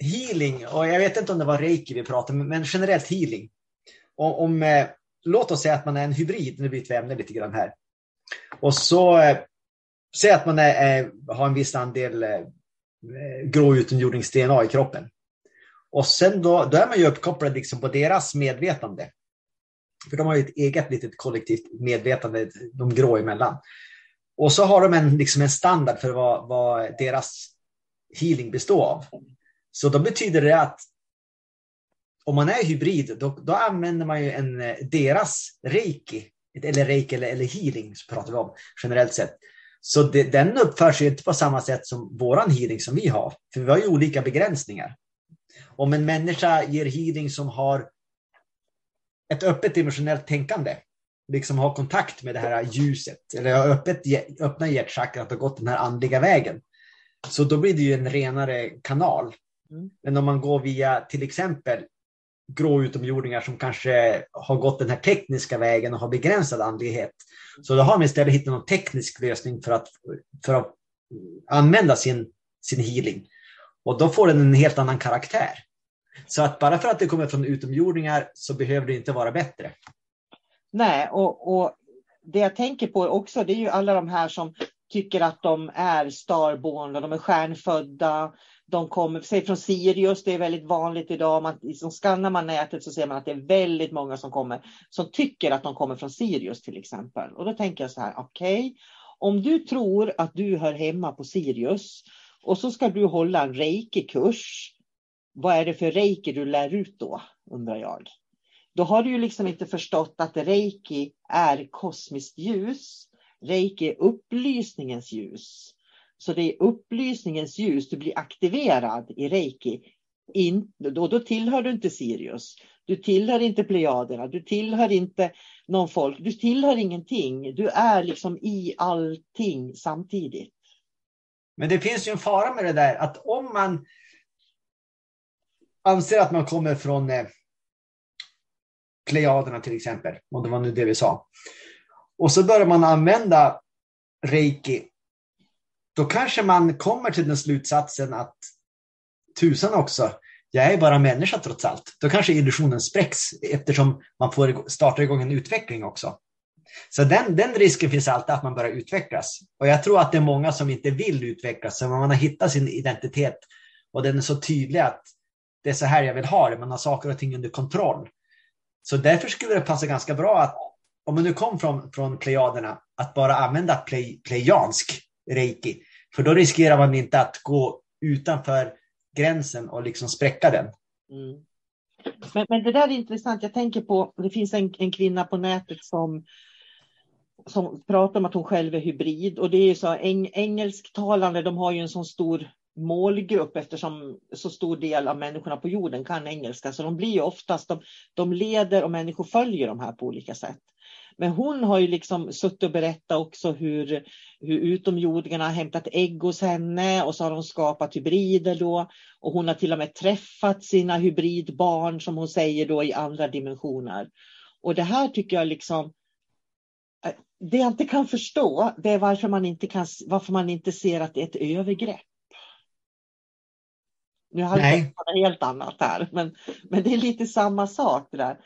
healing och jag vet inte om det var reiki vi pratade om, men generellt healing. Om, om eh, låt oss säga att man är en hybrid, nu byter vi ämne lite grann här. Och så eh, säg att man är, eh, har en viss andel eh, grå utomjordings-DNA i kroppen. Och sen då, då är man ju uppkopplad liksom på deras medvetande. För de har ju ett eget litet kollektivt medvetande, de grå emellan. Och så har de en, liksom en standard för vad, vad deras healing består av. Så då betyder det att om man är hybrid, då, då använder man ju en, eh, deras reiki, eller reiki eller, eller healing, så pratar vi om generellt sett. Så det, den uppför sig inte på samma sätt som våran healing som vi har, för vi har ju olika begränsningar. Om en människa ger healing som har ett öppet dimensionellt tänkande, liksom har kontakt med det här ljuset, eller har öppet, öppna hjärtchakrat och gått den här andliga vägen, så då blir det ju en renare kanal. Mm. Men om man går via till exempel grå utomjordingar som kanske har gått den här tekniska vägen och har begränsad andlighet. Så då har man istället hittat någon teknisk lösning för att, för att använda sin, sin healing. Och då får den en helt annan karaktär. Så att bara för att det kommer från utomjordingar så behöver det inte vara bättre. Nej, och, och det jag tänker på också det är ju alla de här som tycker att de är starborn och de är stjärnfödda. De kommer, säg från Sirius, det är väldigt vanligt idag. Man, liksom skannar man nätet så ser man att det är väldigt många som kommer som tycker att de kommer från Sirius till exempel. Och då tänker jag så här, okej, okay, om du tror att du hör hemma på Sirius och så ska du hålla en reiki-kurs. Vad är det för reiki du lär ut då, undrar jag. Då har du ju liksom inte förstått att reiki är kosmiskt ljus Reiki är upplysningens ljus. Så det är upplysningens ljus, du blir aktiverad i reiki. In, då, då tillhör du inte Sirius. Du tillhör inte Plejaderna, du tillhör inte någon folk, du tillhör ingenting. Du är liksom i allting samtidigt. Men det finns ju en fara med det där att om man anser att man kommer från eh, Plejaderna till exempel, om det var nu det vi sa, och så börjar man använda reiki, då kanske man kommer till den slutsatsen att tusan också, jag är bara människa trots allt. Då kanske illusionen spräcks eftersom man får starta igång en utveckling också. Så den, den risken finns alltid att man börjar utvecklas. Och jag tror att det är många som inte vill utvecklas, så man har hittat sin identitet och den är så tydlig att det är så här jag vill ha det, man har saker och ting under kontroll. Så därför skulle det passa ganska bra att om man nu kom från, från plejaderna, att bara använda plejansk reiki. För då riskerar man inte att gå utanför gränsen och liksom spräcka den. Mm. Men, men, det där är intressant. Jag tänker på, det finns en, en kvinna på nätet som som pratar om att hon själv är hybrid och det är ju så eng, engelsktalande, de har ju en sån stor målgrupp eftersom så stor del av människorna på jorden kan engelska. Så de blir ju oftast, de, de leder och människor följer de här på olika sätt. Men hon har ju liksom suttit och berättat också hur, hur utomjordingarna har hämtat ägg hos henne och så har de skapat hybrider då. Och hon har till och med träffat sina hybridbarn som hon säger då i andra dimensioner. Och det här tycker jag liksom eh, det jag inte kan förstå det är varför man inte, kan, varför man inte ser att det är ett övergrepp. Nu har jag något helt annat här, men, men det är lite samma sak. Det där.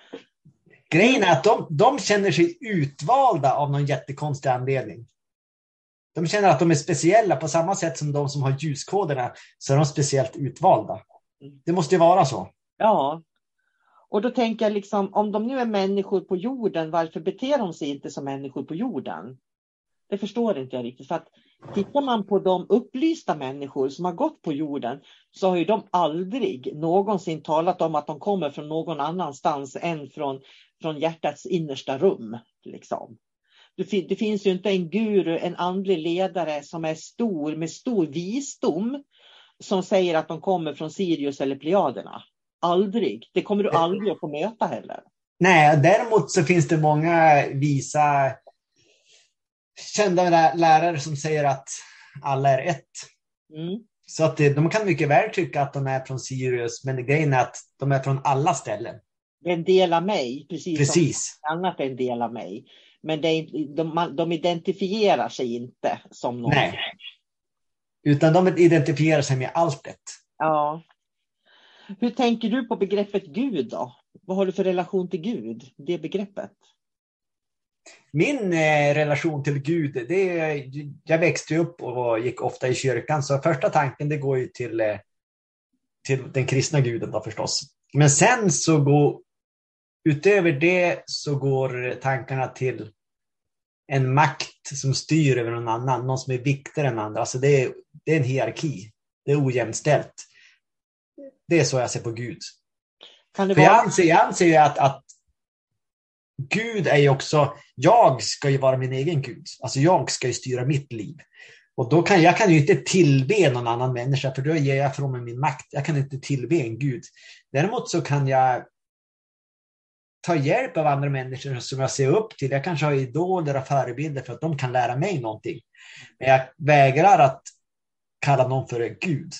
Grejen är att de, de känner sig utvalda av någon jättekonstig anledning. De känner att de är speciella på samma sätt som de som har ljuskoderna så är de speciellt utvalda. Det måste ju vara så. Ja. Och då tänker jag liksom, om de nu är människor på jorden, varför beter de sig inte som människor på jorden? Det förstår inte jag riktigt. För att tittar man på de upplysta människor som har gått på jorden så har ju de aldrig någonsin talat om att de kommer från någon annanstans än från, från hjärtats innersta rum. Liksom. Det, det finns ju inte en guru, en andlig ledare som är stor med stor visdom som säger att de kommer från Sirius eller Plejaderna. Aldrig. Det kommer du aldrig att få möta heller. Nej, däremot så finns det många visa kända lärare som säger att alla är ett. Mm. Så att de kan mycket väl tycka att de är från Sirius, men grejen är att de är från alla ställen. Det är en del av mig, precis, precis. som annat är en del av mig. Men är, de, de identifierar sig inte som någon. Nej. Utan de identifierar sig med alltet. Ja. Hur tänker du på begreppet Gud då? Vad har du för relation till Gud, det begreppet? Min eh, relation till Gud, det, jag växte upp och gick ofta i kyrkan, så första tanken det går ju till, eh, till den kristna guden då förstås. Men sen så går, utöver det så går tankarna till en makt som styr över någon annan, någon som är viktigare än andra. Alltså det, är, det är en hierarki, det är ojämställt. Det är så jag ser på Gud. För vara... jag, anser, jag anser ju att, att Gud är ju också, jag ska ju vara min egen Gud. Alltså jag ska ju styra mitt liv. Och då kan jag kan ju inte tillbe någon annan människa, för då ger jag från mig min makt. Jag kan inte tillbe en Gud. Däremot så kan jag ta hjälp av andra människor som jag ser upp till. Jag kanske har idoler och förebilder för att de kan lära mig någonting. Men jag vägrar att kalla någon för Gud.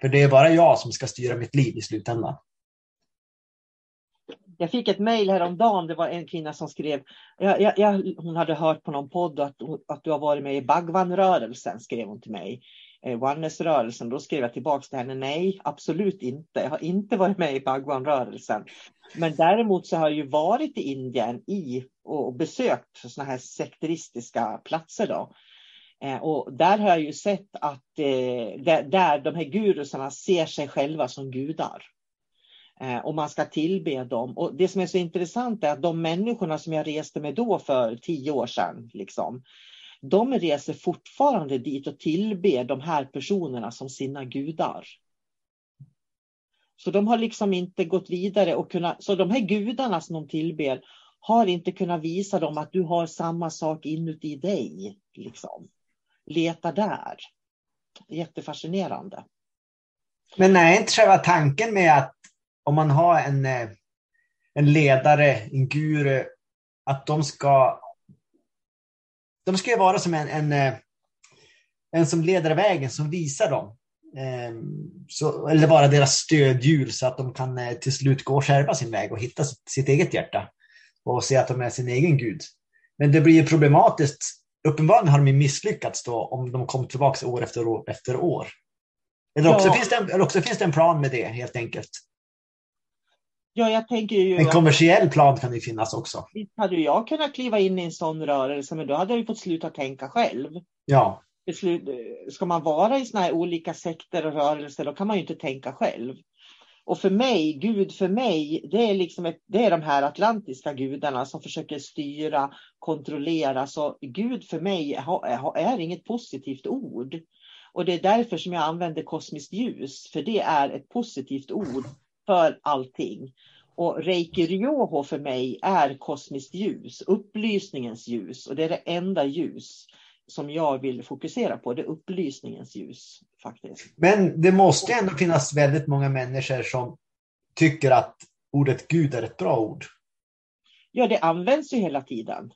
För det är bara jag som ska styra mitt liv i slutändan. Jag fick ett mejl häromdagen. Det var en kvinna som skrev. Jag, jag, jag, hon hade hört på någon podd att, att du har varit med i Bhagwan-rörelsen, skrev hon till mig. Eh, Oneness-rörelsen. Då skrev jag tillbaka till henne. Nej, absolut inte. Jag har inte varit med i Bhagwan-rörelsen. Men däremot så har jag ju varit i Indien i, och besökt sådana här sekteristiska platser. Då. Eh, och där har jag ju sett att eh, där, där de här gurusarna ser sig själva som gudar. Eh, och man ska tillbe dem. Och det som är så intressant är att de människorna som jag reste med då för tio år sedan, liksom, de reser fortfarande dit och tillber de här personerna som sina gudar. Så de har liksom inte gått vidare och kunnat, så de här gudarna som de tillber har inte kunnat visa dem att du har samma sak inuti dig. Liksom. Leta där. Jättefascinerande. Men är inte själva tanken med att om man har en, eh, en ledare, en guru, att de ska de ska ju vara som en, en, eh, en som leder vägen, som visar dem. Ehm, så, eller vara deras stödhjul så att de kan eh, till slut gå själva sin väg och hitta sitt, sitt eget hjärta och se att de är sin egen gud. Men det blir problematiskt. Uppenbarligen har de misslyckats då om de kommer tillbaka år efter år efter år. Eller också, ja. finns det en, eller också finns det en plan med det helt enkelt. Ja, jag tänker ju en kommersiell plan kan det finnas också. Visst hade jag kunnat kliva in i en sån rörelse, men då hade jag ju fått sluta tänka själv. Ja. Ska man vara i såna här olika sekter och rörelser, då kan man ju inte tänka själv. Och för mig, Gud för mig, det är, liksom ett, det är de här atlantiska gudarna som försöker styra, kontrollera. Så Gud för mig är inget positivt ord. Och det är därför som jag använder kosmiskt ljus, för det är ett positivt ord för allting. Och Reiki Ryoho för mig är kosmiskt ljus, upplysningens ljus. Och det är det enda ljus som jag vill fokusera på, det är upplysningens ljus. faktiskt. Men det måste ändå finnas väldigt många människor som tycker att ordet Gud är ett bra ord. Ja, det används ju hela tiden.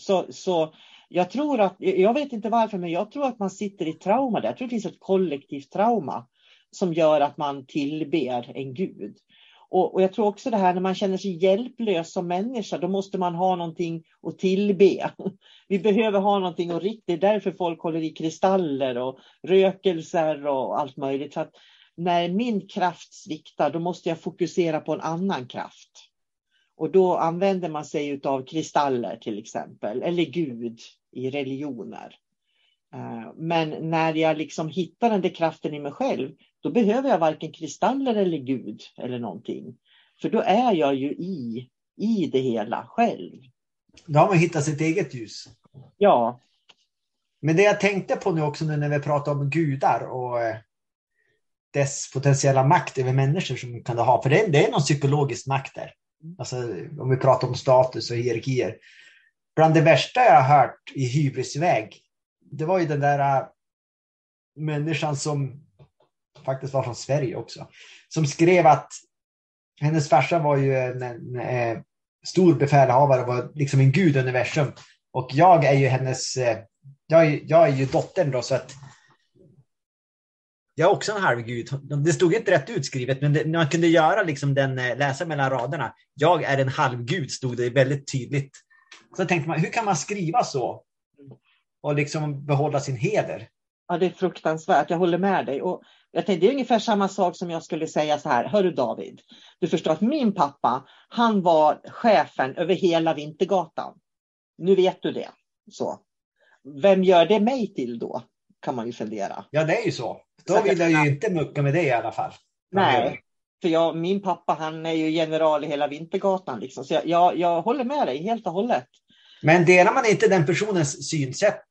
Så, så jag tror att, jag vet inte varför, men jag tror att man sitter i trauma där. Jag tror det finns ett kollektivt trauma som gör att man tillber en gud. Och, och, jag tror också det här när man känner sig hjälplös som människa, då måste man ha någonting att tillbe. Vi behöver ha någonting att rikta, det är därför folk håller i kristaller och rökelser och allt möjligt. För att när min kraft sviktar, då måste jag fokusera på en annan kraft. Och då använder man sig av kristaller till exempel, eller Gud i religioner. Eh, men när jag liksom hittar den där kraften i mig själv, då behöver jag varken kristaller eller Gud eller någonting. För då är jag ju i, i det hela själv. Då har man hittat sitt eget ljus. Ja. Men det jag tänkte på nu också nu när vi pratar om gudar och eh, dess potentiella makt över människor som kan ha. För det, det är någon psykologisk makt där. Alltså, om vi pratar om status och hierarkier. Bland det värsta jag har hört i hybrisväg, det var ju den där uh, människan som faktiskt var från Sverige också, som skrev att hennes farsa var ju en, en, en stor befälhavare, var liksom en gud i universum. Och jag är ju hennes, eh, jag är, jag är ju dottern då, så att jag är också en halvgud. Det stod inte rätt utskrivet, men det, man kunde göra liksom den, eh, läsa mellan raderna. Jag är en halvgud, stod det väldigt tydligt. Så tänkte man, hur kan man skriva så? Och liksom behålla sin heder? Ja, det är fruktansvärt. Jag håller med dig. Och jag tänkte, det är ungefär samma sak som jag skulle säga så här. Hörru David, du förstår att min pappa, han var chefen över hela Vintergatan. Nu vet du det. Så. Vem gör det mig till då? Kan man ju fundera. Ja, det är ju så. Då vill jag ju inte mucka med det i alla fall. Nej, för jag, min pappa han är ju general i hela Vintergatan. Liksom. Så jag, jag, jag håller med dig helt och hållet. Men delar man inte den personens synsätt,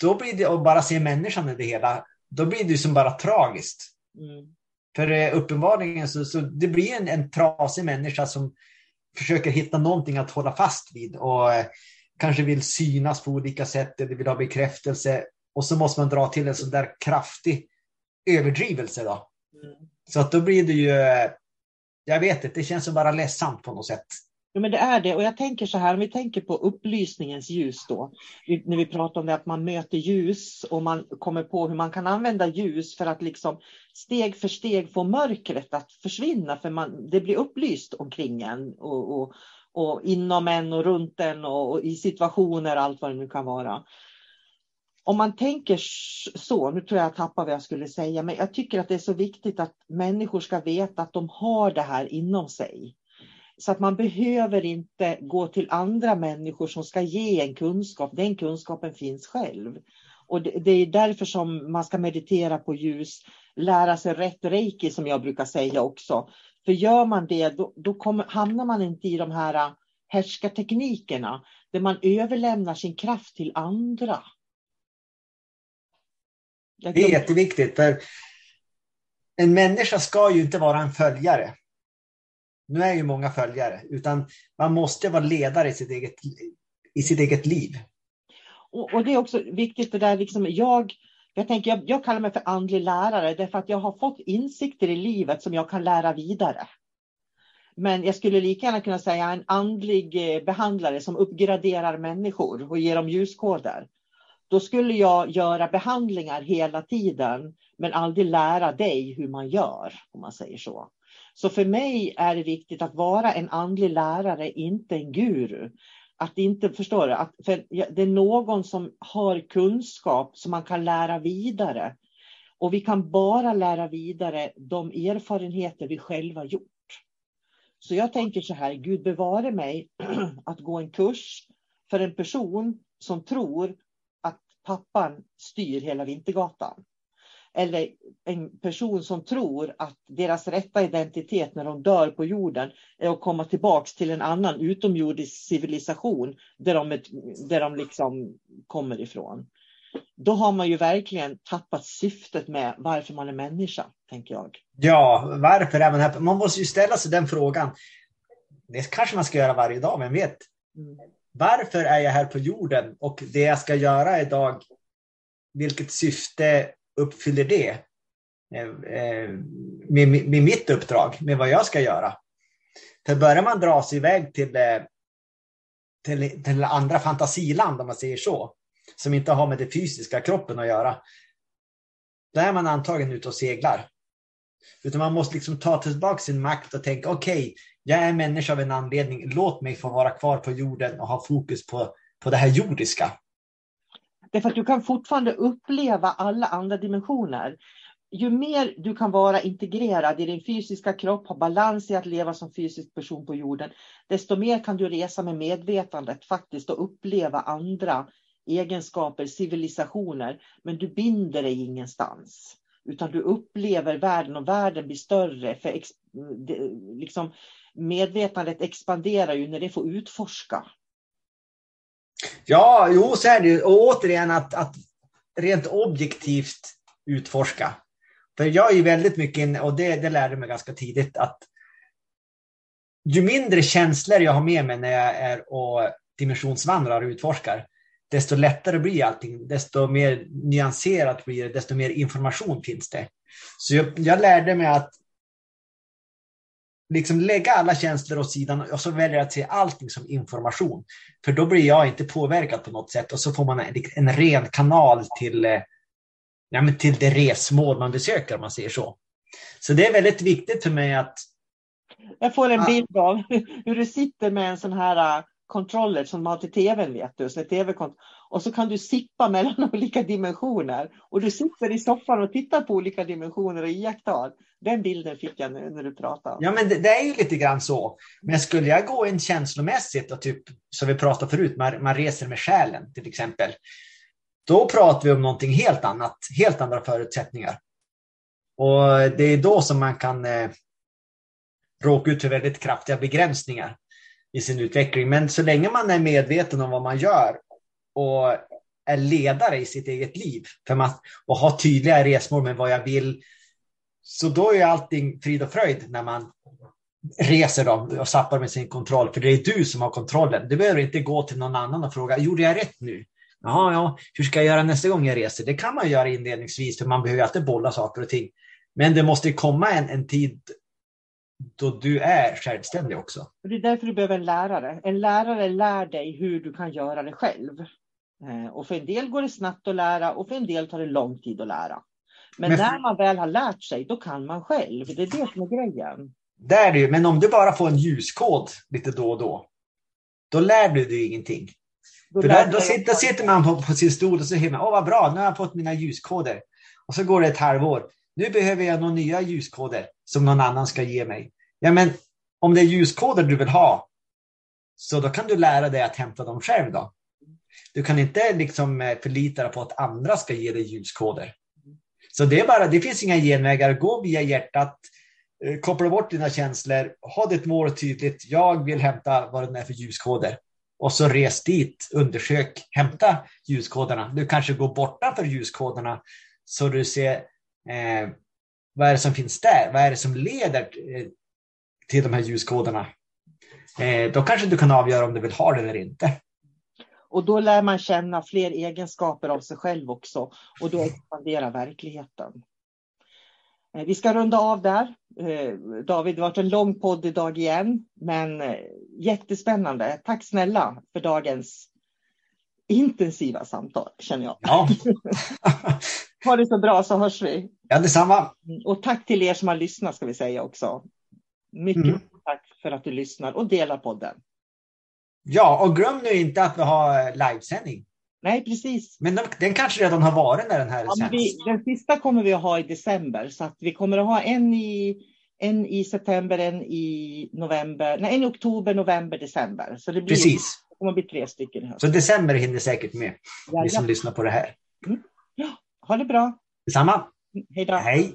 då blir det att bara se människan i det hela, då blir det som bara tragiskt. Mm. För eh, uppenbarligen så, så det blir en, en trasig människa som försöker hitta någonting att hålla fast vid och eh, kanske vill synas på olika sätt eller vill ha bekräftelse. Och så måste man dra till en sån där kraftig överdrivelse då. Mm. Så att då blir det ju, jag vet inte, det känns som bara ledsamt på något sätt. Ja, men det är det. Och jag tänker så här, om vi tänker på upplysningens ljus då. När vi pratar om det att man möter ljus och man kommer på hur man kan använda ljus för att liksom steg för steg få mörkret att försvinna. För man, det blir upplyst omkring en och, och, och inom en och runt en och, och i situationer, allt vad det nu kan vara om man tänker så, nu tror jag jag tappar vad jag skulle säga, men jag tycker att det är så viktigt att människor ska veta att de har det här inom sig. Så att man behöver inte gå till andra människor som ska ge en kunskap, den kunskapen finns själv. Och det, är därför som man ska meditera på ljus, lära sig rätt reiki som jag brukar säga också. För gör man det, då, då kommer, hamnar man inte i de här äh, härskarteknikerna där man överlämnar sin kraft till andra. Det är jätteviktigt. För en människa ska ju inte vara en följare. Nu är ju många följare, utan man måste vara ledare i sitt eget, i sitt eget liv. Och, och det är också viktigt det där, liksom, jag, jag, tänker, jag, jag kallar mig för andlig lärare därför att jag har fått insikter i livet som jag kan lära vidare. Men jag skulle lika gärna kunna säga en andlig eh, behandlare som uppgraderar människor och ger dem ljuskoder. Då skulle jag göra behandlingar hela tiden, men aldrig lära dig hur man gör, om man säger så. Så för mig är det viktigt att vara en andlig lärare, inte en guru. Att inte, förstår du, att det är någon som har kunskap som man kan lära vidare. Och vi kan bara lära vidare de erfarenheter vi själva gjort. Så jag tänker så här, Gud bevare mig att gå en kurs för en person som tror att pappan styr hela Vintergatan. Eller en person som tror att deras rätta identitet när de dör på jorden är att komma tillbaks till en annan utomjordisk civilisation där de, där de liksom kommer ifrån. då har man ju verkligen tappat syftet med varför man är människa, tänker jag. Ja, varför är man här? Man måste ju ställa sig den frågan. Det kanske man ska göra varje dag, vem vet? Mm. Varför är jag här på jorden? Och det jag ska göra idag, vilket syfte uppfyller det? Eh, eh, med, med mitt uppdrag, med vad jag ska göra. För börjar man dra sig iväg till, eh, till, till andra fantasiland, om man säger så, som inte har med den fysiska kroppen att göra, då är man antagligen ute och seglar. Utan man måste liksom ta tillbaka sin makt och tänka, okej, okay, jag är människa av en anledning, låt mig få vara kvar på jorden och ha fokus på, på det här jordiska. Därför att du kan fortfarande uppleva alla andra dimensioner. Ju mer du kan vara integrerad i din fysiska kropp, ha balans i att leva som fysisk person på jorden, desto mer kan du resa med medvetandet faktiskt och uppleva andra egenskaper, civilisationer, men du binder dig ingenstans. Utan du upplever världen och världen blir större. För ex, liksom, medvetandet expanderar ju när det får utforska. Ja, jo, så är det ju. Och återigen att, att rent objektivt utforska. För jag är ju väldigt mycket, inne, och det, det lärde mig ganska tidigt, att ju mindre känslor jag har med mig när jag är och dimensionsvandrar och utforskar, desto lättare blir allting, desto mer nyanserat blir det, desto mer information finns det. Så jag, jag lärde mig att liksom lägga alla känslor åt sidan och så väljer att se allting som information. För då blir jag inte påverkad på något sätt och så får man en, en ren kanal till, eh, ja, men till det resmål man besöker om man säger så. Så det är väldigt viktigt för mig att... Jag får en bild av hur du sitter med en sån här uh, controller som man har till tvn, vet du. Så TV och så kan du sippa mellan olika dimensioner. Och du sitter i soffan och tittar på olika dimensioner och iakttar. Den bilden fick jag nu när du pratade. Ja, men det, det, är ju lite grann så. Men skulle jag gå in känslomässigt och typ, som vi pratade förut, man, man reser med själen till exempel. Då pratar vi om någonting helt annat, helt andra förutsättningar. Och det är då som man kan eh, råka ut för väldigt kraftiga begränsningar i sin utveckling. Men så länge man är medveten om vad man gör och är ledare i sitt eget liv för man, och har tydliga resmål med vad jag vill, så då är allting frid och fröjd när man reser dem och sappar med sin kontroll. För det är du som har kontrollen. Du behöver inte gå till någon annan och fråga, gjorde jag rätt nu? Jaha, ja, hur ska jag göra nästa gång jag reser? Det kan man göra inledningsvis, för man behöver alltid bolla saker och ting. Men det måste komma en, en tid då du är självständig också. Det är därför du behöver en lärare. En lärare lär dig hur du kan göra det själv. Eh, och för en del går det snabbt att lära och för en del tar det lång tid att lära. Men, men när man väl har lärt sig, då kan man själv. Det är det som är grejen. Det är det ju, men om du bara får en ljuskod lite då och då, då lär du dig ingenting. Då, För där, då, sitter, då sitter man på, på, sin stol och så säger man, åh vad bra, nu har jag fått mina ljuskoder. Och så går det ett halvår. Nu behöver jag några nya ljuskoder som någon annan ska ge mig. Ja, men om det är ljuskoder du vill ha, så då kan du lära dig att hämta dem själv då. Du kan inte liksom eh, förlita dig på att andra ska ge dig ljuskoder. Så det är bara, det finns inga genvägar. Gå via hjärtat, eh, koppla bort dina känslor, ha ditt mål tydligt. Jag vill hämta vad det är för ljuskoder. Och så res dit, undersök, hämta ljuskoderna. Du kanske går bortanför ljuskoderna så du ser eh, vad är det som finns där? Vad är det som leder eh, till de här ljuskoderna? Eh, då kanske du kan avgöra om du vill ha det eller inte. Och då lär man känna fler egenskaper av sig själv också och då expanderar verkligheten. Eh, vi ska runda av där. Eh, David, det har varit en lång podd idag igen, men eh, jättespännande. Tack snälla för dagens intensiva samtal, känner jag. Ja. ha det så bra så hörs vi. Ja, detsamma. Och tack till er som har lyssnat ska vi säga också. Mycket mm. tack för att du lyssnar och delar podden. Ja, och glöm nu inte att vi har livesändning. Nej, precis. Men de, den kanske redan har varit när den här ja, sänds. Vi, den sista kommer vi att ha i december, så att vi kommer att ha en i, en i september, en i november, nej, en i oktober, november, december. Så det blir, precis. Det kommer att bli tre stycken. Så december hinner säkert med, ja, ni som ja. lyssnar på det här. Mm. Ja, ha det bra. Detsamma. Mm, hej då. Hej.